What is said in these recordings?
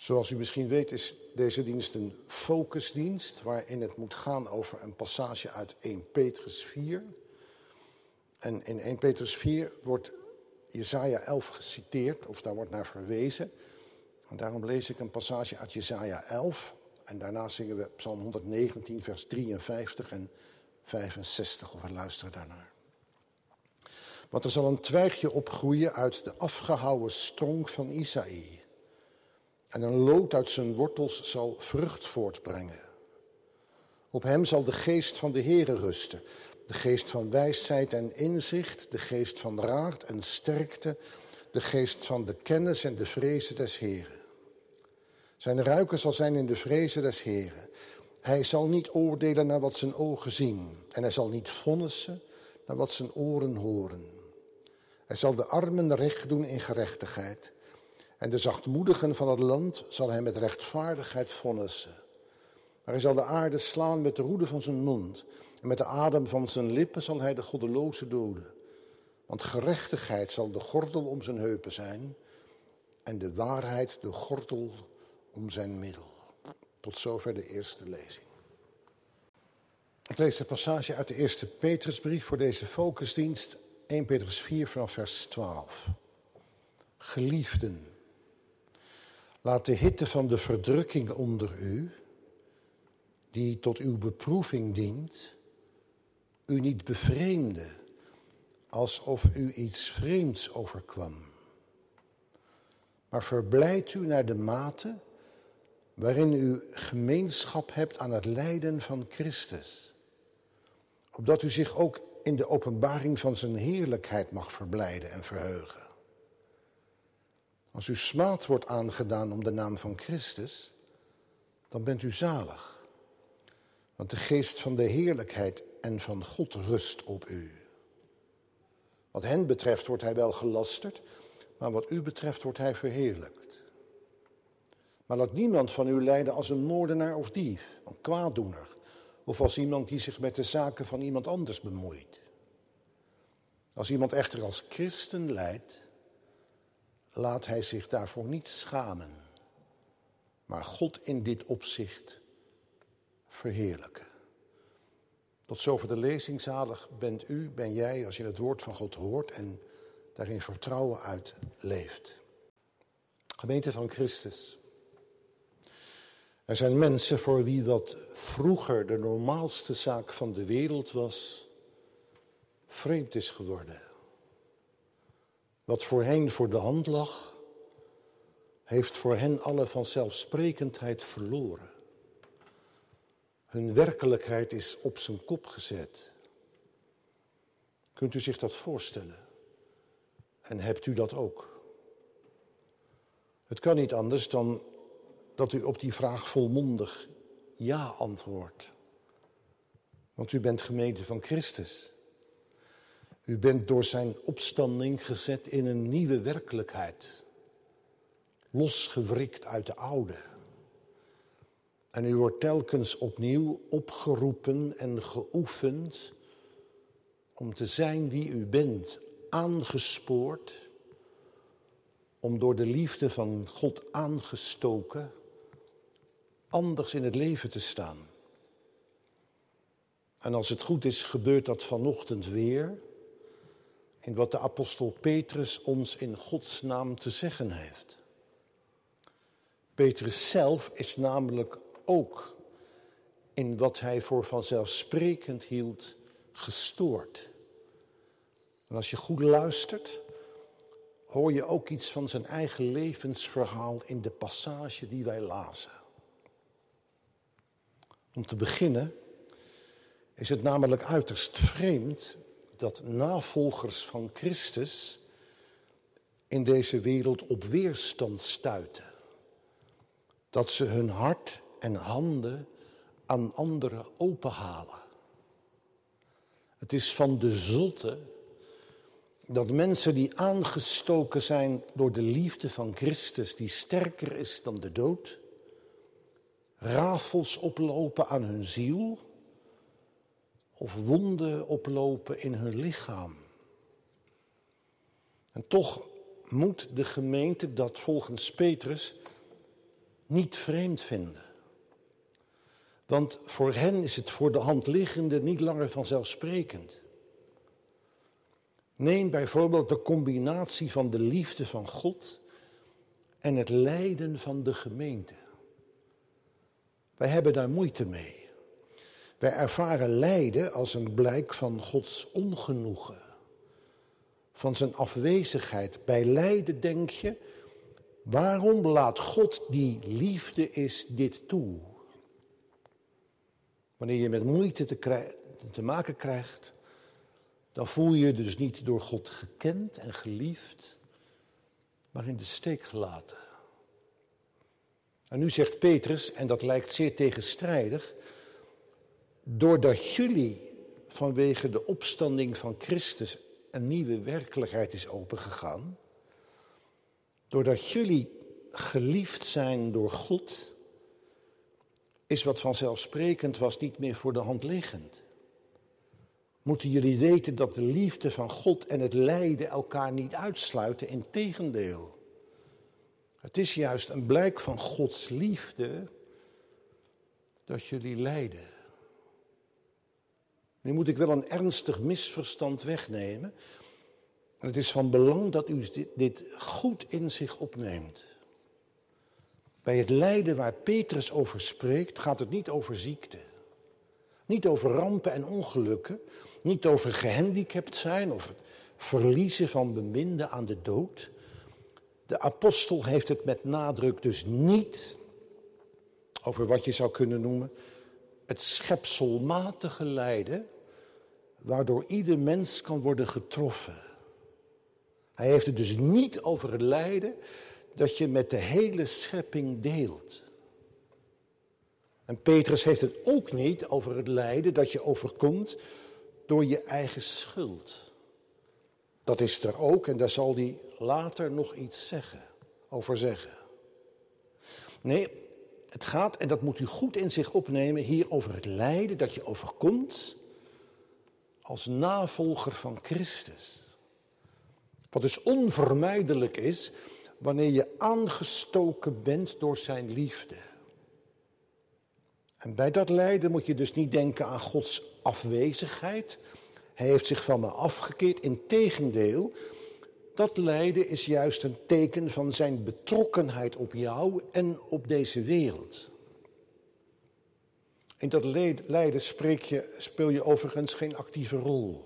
Zoals u misschien weet is deze dienst een focusdienst waarin het moet gaan over een passage uit 1 Petrus 4. En in 1 Petrus 4 wordt Jesaja 11 geciteerd, of daar wordt naar verwezen. En daarom lees ik een passage uit Jesaja 11 en daarna zingen we Psalm 119 vers 53 en 65 of we luisteren daarnaar. Want er zal een twijgje opgroeien uit de afgehouwen stronk van Isaïe. En een lood uit zijn wortels zal vrucht voortbrengen. Op hem zal de geest van de Heere rusten. De geest van wijsheid en inzicht, de geest van raad en sterkte, de geest van de kennis en de vrezen des Heeren. Zijn ruiken zal zijn in de vrezen des Heeren. Hij zal niet oordelen naar wat zijn ogen zien en hij zal niet vonnissen naar wat zijn oren horen. Hij zal de armen recht doen in gerechtigheid en de zachtmoedigen van het land zal hij met rechtvaardigheid vonnissen. Maar hij zal de aarde slaan met de roede van zijn mond. En met de adem van zijn lippen zal hij de goddeloze doden. Want gerechtigheid zal de gordel om zijn heupen zijn. En de waarheid de gordel om zijn middel. Tot zover de eerste lezing. Ik lees de passage uit de eerste Petrusbrief voor deze focusdienst. 1 Petrus 4 vanaf vers 12. Geliefden. Laat de hitte van de verdrukking onder u, die tot uw beproeving dient, u niet bevreemde, alsof u iets vreemds overkwam. Maar verblijd u naar de mate waarin u gemeenschap hebt aan het lijden van Christus, opdat u zich ook in de openbaring van zijn heerlijkheid mag verblijden en verheugen. Als u smaad wordt aangedaan om de naam van Christus, dan bent u zalig. Want de geest van de heerlijkheid en van God rust op u. Wat hen betreft wordt hij wel gelasterd, maar wat u betreft wordt hij verheerlijkt. Maar laat niemand van u lijden als een moordenaar of dief, een kwaaddoener, of als iemand die zich met de zaken van iemand anders bemoeit. Als iemand echter als christen lijdt, laat hij zich daarvoor niet schamen, maar God in dit opzicht verheerlijken. Tot zover de lezing zalig bent u, ben jij, als je het woord van God hoort en daarin vertrouwen uit leeft. Gemeente van Christus. Er zijn mensen voor wie wat vroeger de normaalste zaak van de wereld was, vreemd is geworden. Wat voor hen voor de hand lag, heeft voor hen alle vanzelfsprekendheid verloren. Hun werkelijkheid is op zijn kop gezet. Kunt u zich dat voorstellen? En hebt u dat ook? Het kan niet anders dan dat u op die vraag volmondig ja antwoordt. Want u bent gemeente van Christus. U bent door zijn opstanding gezet in een nieuwe werkelijkheid. Losgewrikt uit de oude. En u wordt telkens opnieuw opgeroepen en geoefend om te zijn wie u bent, aangespoord om door de liefde van God aangestoken anders in het leven te staan. En als het goed is, gebeurt dat vanochtend weer in wat de apostel Petrus ons in Gods naam te zeggen heeft. Petrus zelf is namelijk ook in wat hij voor vanzelfsprekend hield gestoord. En als je goed luistert, hoor je ook iets van zijn eigen levensverhaal in de passage die wij lazen. Om te beginnen is het namelijk uiterst vreemd dat navolgers van Christus in deze wereld op weerstand stuiten. Dat ze hun hart en handen aan anderen openhalen. Het is van de zotte dat mensen die aangestoken zijn door de liefde van Christus, die sterker is dan de dood, rafels oplopen aan hun ziel of wonden oplopen in hun lichaam. En toch moet de gemeente dat volgens Petrus niet vreemd vinden. Want voor hen is het voor de hand liggende niet langer vanzelfsprekend. Neem bijvoorbeeld de combinatie van de liefde van God en het lijden van de gemeente. Wij hebben daar moeite mee. Wij ervaren lijden als een blijk van Gods ongenoegen, van zijn afwezigheid. Bij lijden denk je, waarom laat God die liefde is dit toe? Wanneer je met moeite te, te maken krijgt, dan voel je je dus niet door God gekend en geliefd, maar in de steek gelaten. En nu zegt Petrus, en dat lijkt zeer tegenstrijdig, doordat jullie vanwege de opstanding van Christus een nieuwe werkelijkheid is opengegaan, doordat jullie geliefd zijn door God, is wat vanzelfsprekend was niet meer voor de hand liggend. Moeten jullie weten dat de liefde van God en het lijden elkaar niet uitsluiten, integendeel. Het is juist een blijk van Gods liefde dat jullie lijden. Nu moet ik wel een ernstig misverstand wegnemen. het is van belang dat u dit goed in zich opneemt. Bij het lijden waar Petrus over spreekt, gaat het niet over ziekte. Niet over rampen en ongelukken. Niet over gehandicapt zijn of het verliezen van beminden aan de dood. De apostel heeft het met nadruk dus niet over wat je zou kunnen noemen het schepselmatige lijden waardoor ieder mens kan worden getroffen. Hij heeft het dus niet over het lijden dat je met de hele schepping deelt. En Petrus heeft het ook niet over het lijden dat je overkomt door je eigen schuld. Dat is er ook en daar zal hij later nog iets zeggen, over zeggen. Nee, het gaat, en dat moet u goed in zich opnemen, hier over het lijden dat je overkomt als navolger van Christus. Wat dus onvermijdelijk is wanneer je aangestoken bent door zijn liefde. En bij dat lijden moet je dus niet denken aan Gods afwezigheid. Hij heeft zich van me afgekeerd. Integendeel, dat lijden is juist een teken van zijn betrokkenheid op jou en op deze wereld. In dat lijden spreek je, speel je overigens geen actieve rol.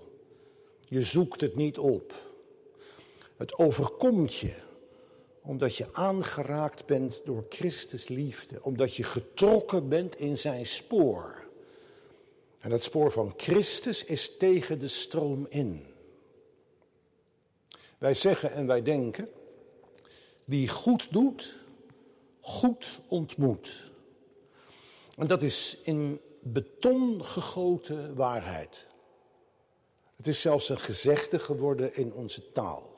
Je zoekt het niet op. Het overkomt je omdat je aangeraakt bent door Christus liefde, omdat je getrokken bent in zijn spoor. En het spoor van Christus is tegen de stroom in. Wij zeggen en wij denken, wie goed doet, goed ontmoet. En dat is in beton gegoten waarheid. Het is zelfs een gezegde geworden in onze taal.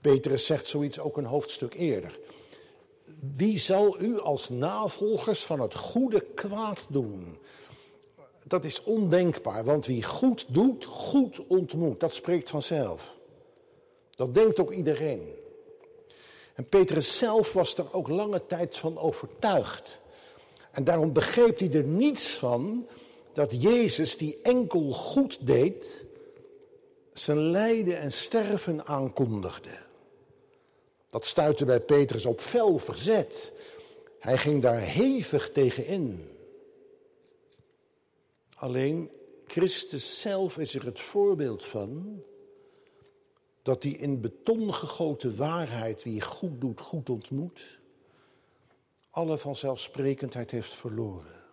Petrus zegt zoiets ook een hoofdstuk eerder. Wie zal u als navolgers van het goede kwaad doen? Dat is ondenkbaar, want wie goed doet, goed ontmoet. Dat spreekt vanzelf. Dat denkt ook iedereen. En Petrus zelf was er ook lange tijd van overtuigd. En daarom begreep hij er niets van dat Jezus, die enkel goed deed, zijn lijden en sterven aankondigde. Dat stuitte bij Petrus op fel verzet. Hij ging daar hevig tegen in. Alleen Christus zelf is er het voorbeeld van dat hij in beton gegoten waarheid, wie goed doet, goed ontmoet, alle vanzelfsprekendheid heeft verloren.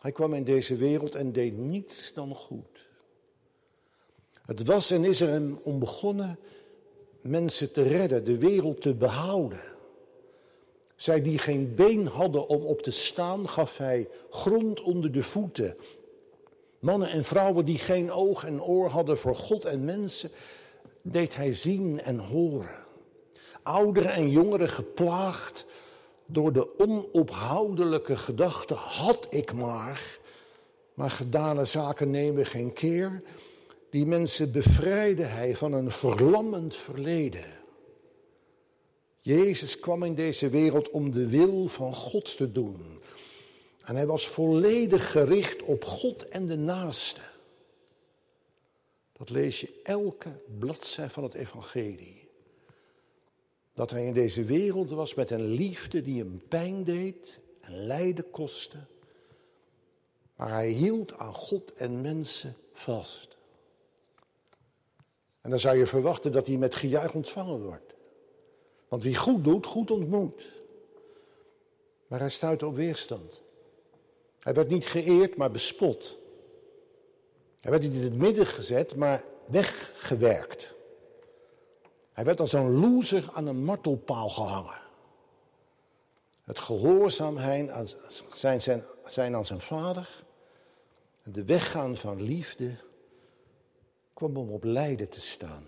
Hij kwam in deze wereld en deed niets dan goed. Het was en is er hem om begonnen mensen te redden, de wereld te behouden. Zij die geen been hadden om op te staan, gaf hij grond onder de voeten. Mannen en vrouwen die geen oog en oor hadden voor God en mensen, deed hij zien en horen. Ouderen en jongeren geplaagd door de onophoudelijke gedachte, had ik maar, maar gedane zaken nemen geen keer. Die mensen bevrijdde hij van een verlammend verleden. Jezus kwam in deze wereld om de wil van God te doen. En hij was volledig gericht op God en de naaste. Dat lees je elke bladzij van het evangelie. Dat hij in deze wereld was met een liefde die hem pijn deed en lijden kostte. Maar hij hield aan God en mensen vast. En dan zou je verwachten dat hij met gejuich ontvangen wordt. Want wie goed doet, goed ontmoet. Maar hij stuitte op weerstand. Hij werd niet geëerd, maar bespot. Hij werd niet in het midden gezet, maar weggewerkt. Hij werd als een loser aan een martelpaal gehangen. Het gehoorzaamheid zijn, zijn, zijn aan zijn vader en de weggaan van liefde kwam om op lijden te staan.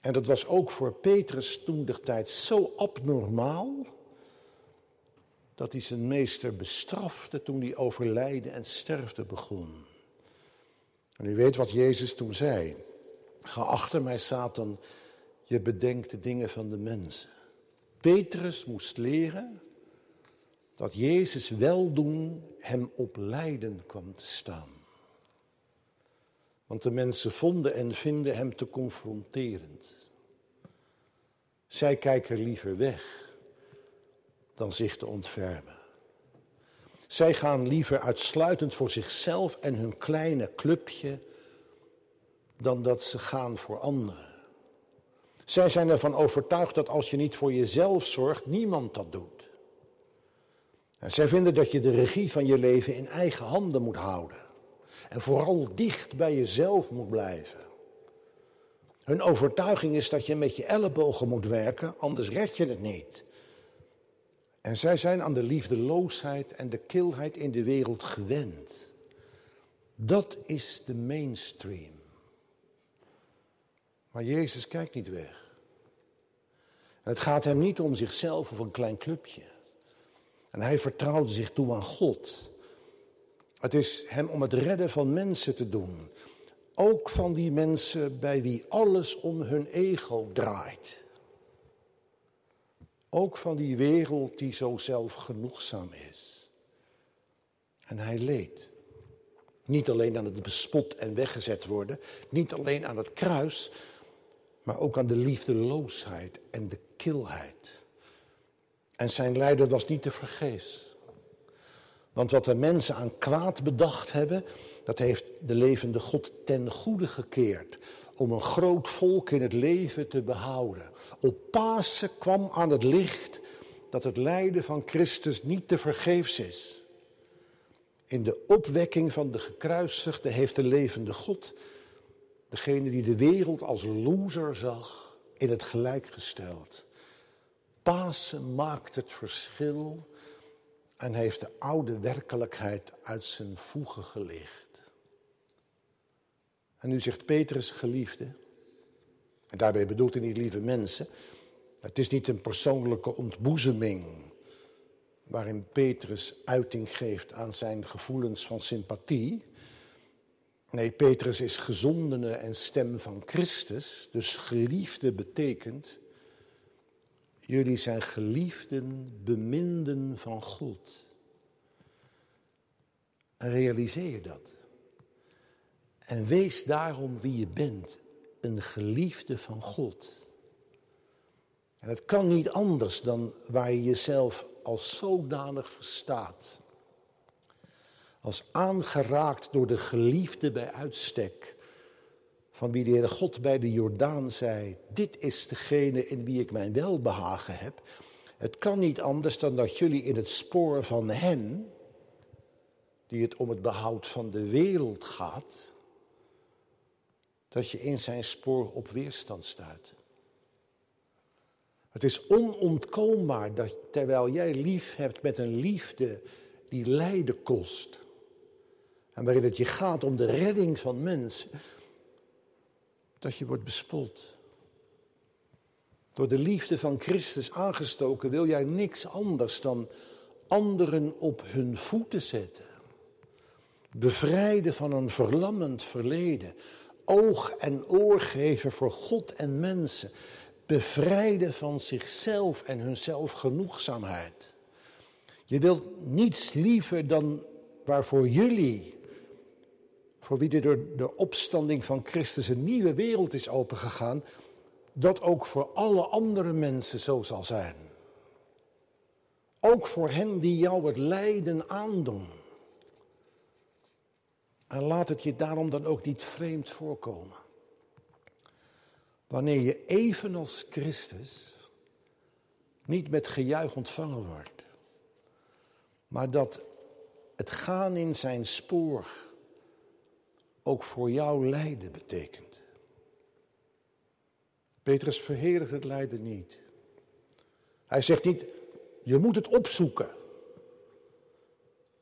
En dat was ook voor Petrus toen de tijd zo abnormaal dat hij zijn meester bestrafte toen hij over lijden en sterfte begon. En u weet wat Jezus toen zei. Ga achter mij, Satan, je bedenkt de dingen van de mensen. Petrus moest leren dat Jezus weldoen hem op lijden kwam te staan. Want de mensen vonden en vinden hem te confronterend. Zij kijken liever weg dan zich te ontfermen. Zij gaan liever uitsluitend voor zichzelf en hun kleine clubje dan dat ze gaan voor anderen. Zij zijn ervan overtuigd dat als je niet voor jezelf zorgt, niemand dat doet. En zij vinden dat je de regie van je leven in eigen handen moet houden. En vooral dicht bij jezelf moet blijven. Hun overtuiging is dat je met je ellebogen moet werken, anders red je het niet. En zij zijn aan de liefdeloosheid en de kilheid in de wereld gewend. Dat is de mainstream. Maar Jezus kijkt niet weg. Het gaat hem niet om zichzelf of een klein clubje. En hij vertrouwde zich toe aan God. Het is hem om het redden van mensen te doen. Ook van die mensen bij wie alles om hun ego draait. Ook van die wereld die zo zelfgenoegzaam is. En hij leed. Niet alleen aan het bespot en weggezet worden, niet alleen aan het kruis, maar ook aan de liefdeloosheid en de kilheid. En zijn lijden was niet te vergeefs. Want wat de mensen aan kwaad bedacht hebben, dat heeft de levende God ten goede gekeerd. Om een groot volk in het leven te behouden. Op Pasen kwam aan het licht dat het lijden van Christus niet te vergeefs is. In de opwekking van de gekruisigde heeft de levende God, degene die de wereld als loser zag, in het gelijk gesteld. Pasen maakt het verschil en heeft de oude werkelijkheid uit zijn voegen gelicht. En nu zegt Petrus, geliefde, en daarbij bedoelt hij niet lieve mensen, het is niet een persoonlijke ontboezeming waarin Petrus uiting geeft aan zijn gevoelens van sympathie. Nee, Petrus is gezondene en stem van Christus, dus geliefde betekent Jullie zijn geliefden, beminden van God. En realiseer je dat. En wees daarom wie je bent, een geliefde van God. En het kan niet anders dan waar je jezelf als zodanig verstaat. Als aangeraakt door de geliefde bij uitstek van wie de Heere God bij de Jordaan zei, dit is degene in wie ik mijn welbehagen heb. Het kan niet anders dan dat jullie in het spoor van hen, die het om het behoud van de wereld gaat, dat je in zijn spoor op weerstand stuit. Het is onontkoombaar dat terwijl jij lief hebt met een liefde die lijden kost, en waarin het je gaat om de redding van mensen, dat je wordt bespot. Door de liefde van Christus aangestoken wil jij niks anders dan anderen op hun voeten zetten. Bevrijden van een verlammend verleden. Oog en oor geven voor God en mensen. bevrijden van zichzelf en hun zelfgenoegzaamheid. Je wilt niets liever dan waarvoor jullie, voor wie er door de opstanding van Christus een nieuwe wereld is opengegaan, dat ook voor alle andere mensen zo zal zijn. Ook voor hen die jou het lijden aandoen. En laat het je daarom dan ook niet vreemd voorkomen. Wanneer je evenals Christus niet met gejuich ontvangen wordt, maar dat het gaan in zijn spoor ook voor jou lijden betekent. Petrus verheerlijkt het lijden niet. Hij zegt niet, je moet het opzoeken.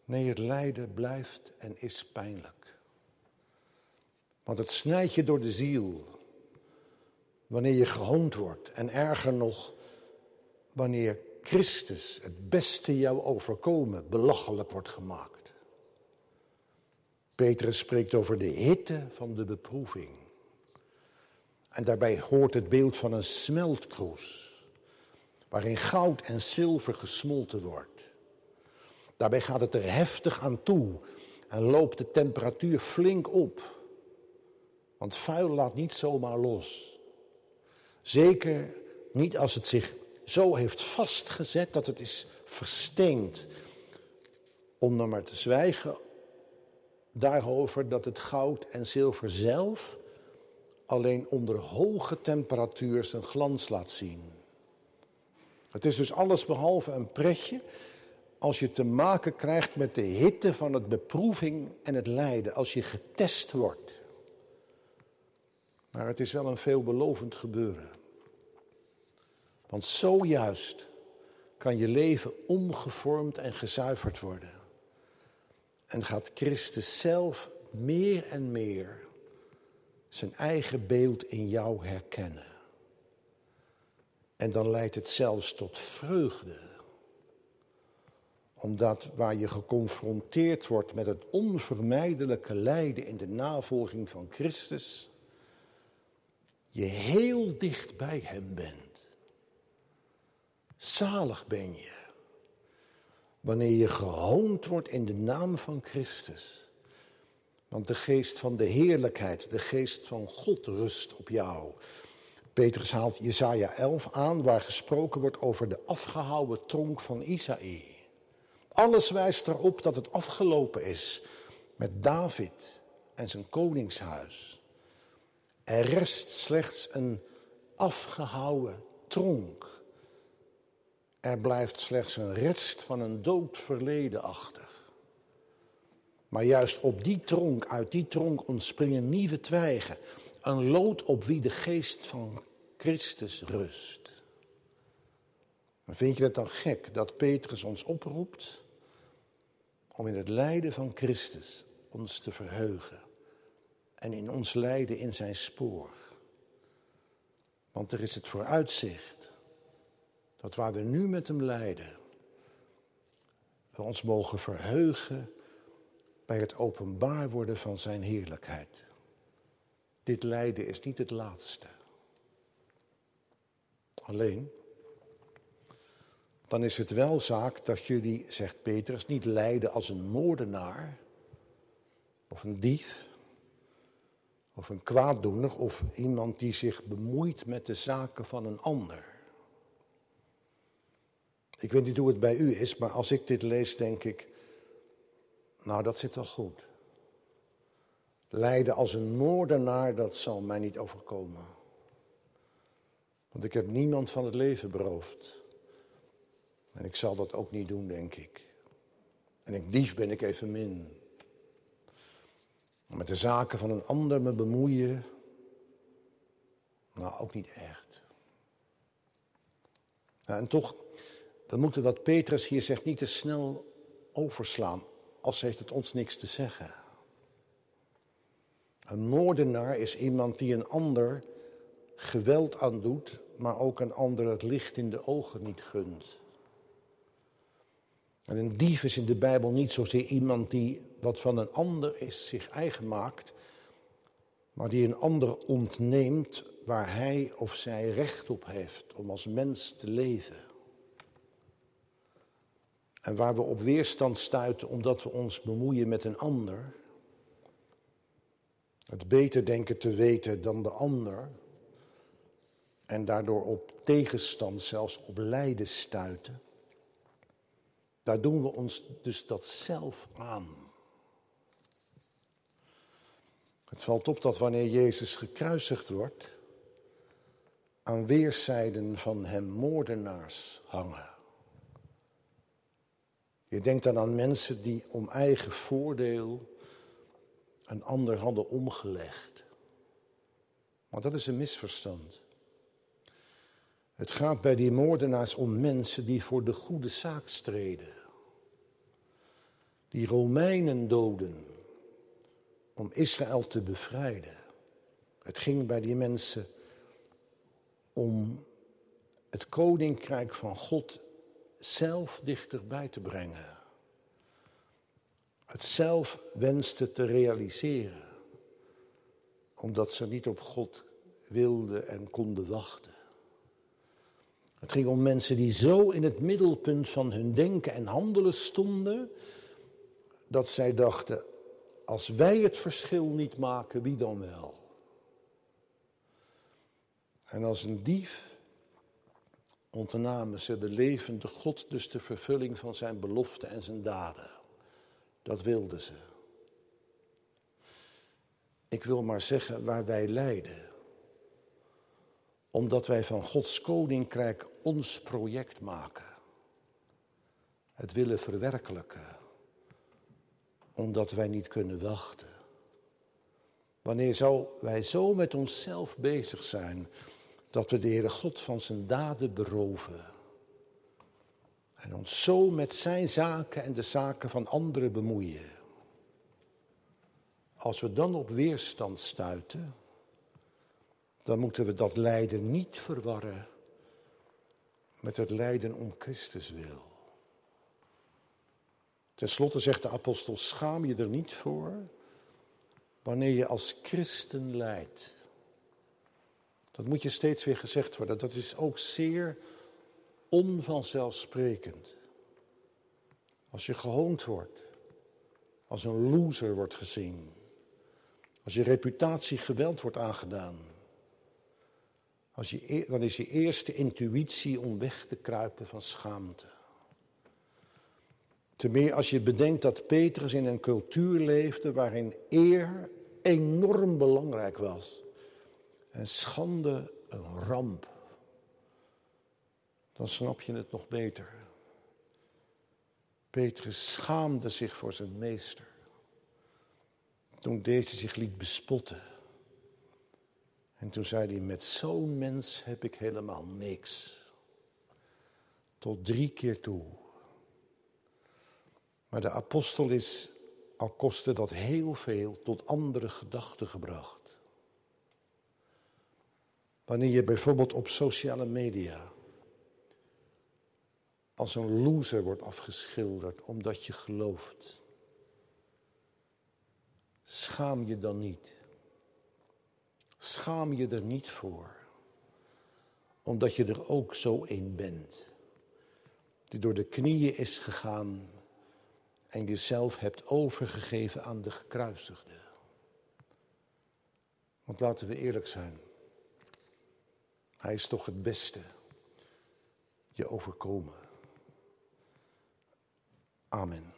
Nee, het lijden blijft en is pijnlijk. Want het snijdt je door de ziel. Wanneer je gehoond wordt. En erger nog, wanneer Christus, het beste jou overkomen, belachelijk wordt gemaakt. Petrus spreekt over de hitte van de beproeving. En daarbij hoort het beeld van een smeltkroes, waarin goud en zilver gesmolten wordt. Daarbij gaat het er heftig aan toe en loopt de temperatuur flink op. Want vuil laat niet zomaar los. Zeker niet als het zich zo heeft vastgezet dat het is versteend. Om dan maar te zwijgen daarover dat het goud en zilver zelf alleen onder hoge temperatuur zijn glans laat zien. Het is dus alles behalve een pretje als je te maken krijgt met de hitte van het beproeving en het lijden, als je getest wordt. Maar het is wel een veelbelovend gebeuren. Want zojuist kan je leven omgevormd en gezuiverd worden. En gaat Christus zelf meer en meer zijn eigen beeld in jou herkennen. En dan leidt het zelfs tot vreugde. Omdat waar je geconfronteerd wordt met het onvermijdelijke lijden in de navolging van Christus, je heel dicht bij Hem bent. Zalig ben je wanneer je gehoond wordt in de naam van Christus. Want de geest van de heerlijkheid, de geest van God rust op jou. Petrus haalt Jesaja 11 aan, waar gesproken wordt over de afgehouwen tronk van Isaïe. Alles wijst erop dat het afgelopen is met David en zijn koningshuis. Er rest slechts een afgehouwen tronk. Er blijft slechts een rest van een dood verleden achter. Maar juist op die tronk, uit die tronk ontspringen nieuwe twijgen. Een lood op wie de geest van Christus rust. Vind je het dan gek dat Petrus ons oproept om in het lijden van Christus ons te verheugen en in ons lijden in zijn spoor? Want er is het vooruitzicht dat waar we nu met hem lijden, we ons mogen verheugen bij het openbaar worden van zijn heerlijkheid. Dit lijden is niet het laatste. Alleen, dan is het wel zaak dat jullie, zegt Petrus, niet lijden als een moordenaar of een dief of een kwaaddoener of iemand die zich bemoeit met de zaken van een ander. Ik weet niet hoe het bij u is, maar als ik dit lees, denk ik, nou dat zit wel goed. Lijden als een moordenaar, dat zal mij niet overkomen. Want ik heb niemand van het leven beroofd. En ik zal dat ook niet doen, denk ik. En ik dief ben ik even min. Met de zaken van een ander me bemoeien, nou ook niet echt. en toch we moeten wat Petrus hier zegt niet te snel overslaan, als heeft het ons niks te zeggen. Een moordenaar is iemand die een ander geweld aandoet, maar ook een ander het licht in de ogen niet gunt. En een dief is in de Bijbel niet zozeer iemand die wat van een ander is zich eigen maakt, maar die een ander ontneemt waar hij of zij recht op heeft om als mens te leven. En waar we op weerstand stuiten omdat we ons bemoeien met een ander. Het beter denken te weten dan de ander. En daardoor op tegenstand, zelfs op lijden stuiten. Daar doen we ons dus dat zelf aan. Het valt op dat wanneer Jezus gekruisigd wordt, aan weerszijden van hem moordenaars hangen. Je denkt dan aan mensen die om eigen voordeel een ander hadden omgelegd. Maar dat is een misverstand. Het gaat bij die moordenaars om mensen die voor de goede zaak streden. Die Romeinen doden om Israël te bevrijden. Het ging bij die mensen om het koninkrijk van God zelf dichterbij te brengen. Het zelf wenste te realiseren, omdat ze niet op God wilden en konden wachten. Het ging om mensen die zo in het middelpunt van hun denken en handelen stonden, dat zij dachten, als wij het verschil niet maken, wie dan wel? En als een dief ontnamen ze de levende God dus de vervulling van zijn beloften en zijn daden. Dat wilden ze. Ik wil maar zeggen waar wij lijden. Omdat wij van Gods koninkrijk ons project maken. Het willen verwerkelijken. Omdat wij niet kunnen wachten. Wanneer zo, wij zo met onszelf bezig zijn dat we de Heere God van zijn daden beroven. En ons zo met zijn zaken en de zaken van anderen bemoeien. Als we dan op weerstand stuiten, dan moeten we dat lijden niet verwarren met het lijden om Christus wil. Ten slotte zegt de apostel, schaam je er niet voor wanneer je als christen lijdt. Dat moet je steeds weer gezegd worden. Dat is ook zeer onvanzelfsprekend. Als je gehoond wordt, als een loser wordt gezien, als je reputatie geweld wordt aangedaan, als je, e- dan is je eerste intuïtie om weg te kruipen van schaamte. Te meer als je bedenkt dat Petrus in een cultuur leefde waarin eer enorm belangrijk was. En schande een ramp. Dan snap je het nog beter. Petrus schaamde zich voor zijn meester. Toen deze zich liet bespotten. En toen zei hij, met zo'n mens heb ik helemaal niks. Tot drie keer toe. Maar de apostel is, al kostte dat heel veel, tot andere gedachten gebracht. Wanneer je bijvoorbeeld op sociale media als een loser wordt afgeschilderd omdat je gelooft. Schaam je dan niet. Schaam je er niet voor. Omdat je er ook zo een bent. Die door de knieën is gegaan en jezelf hebt overgegeven aan de gekruisigde. Want laten we eerlijk zijn. Hij is toch het beste je overkomen. Amen.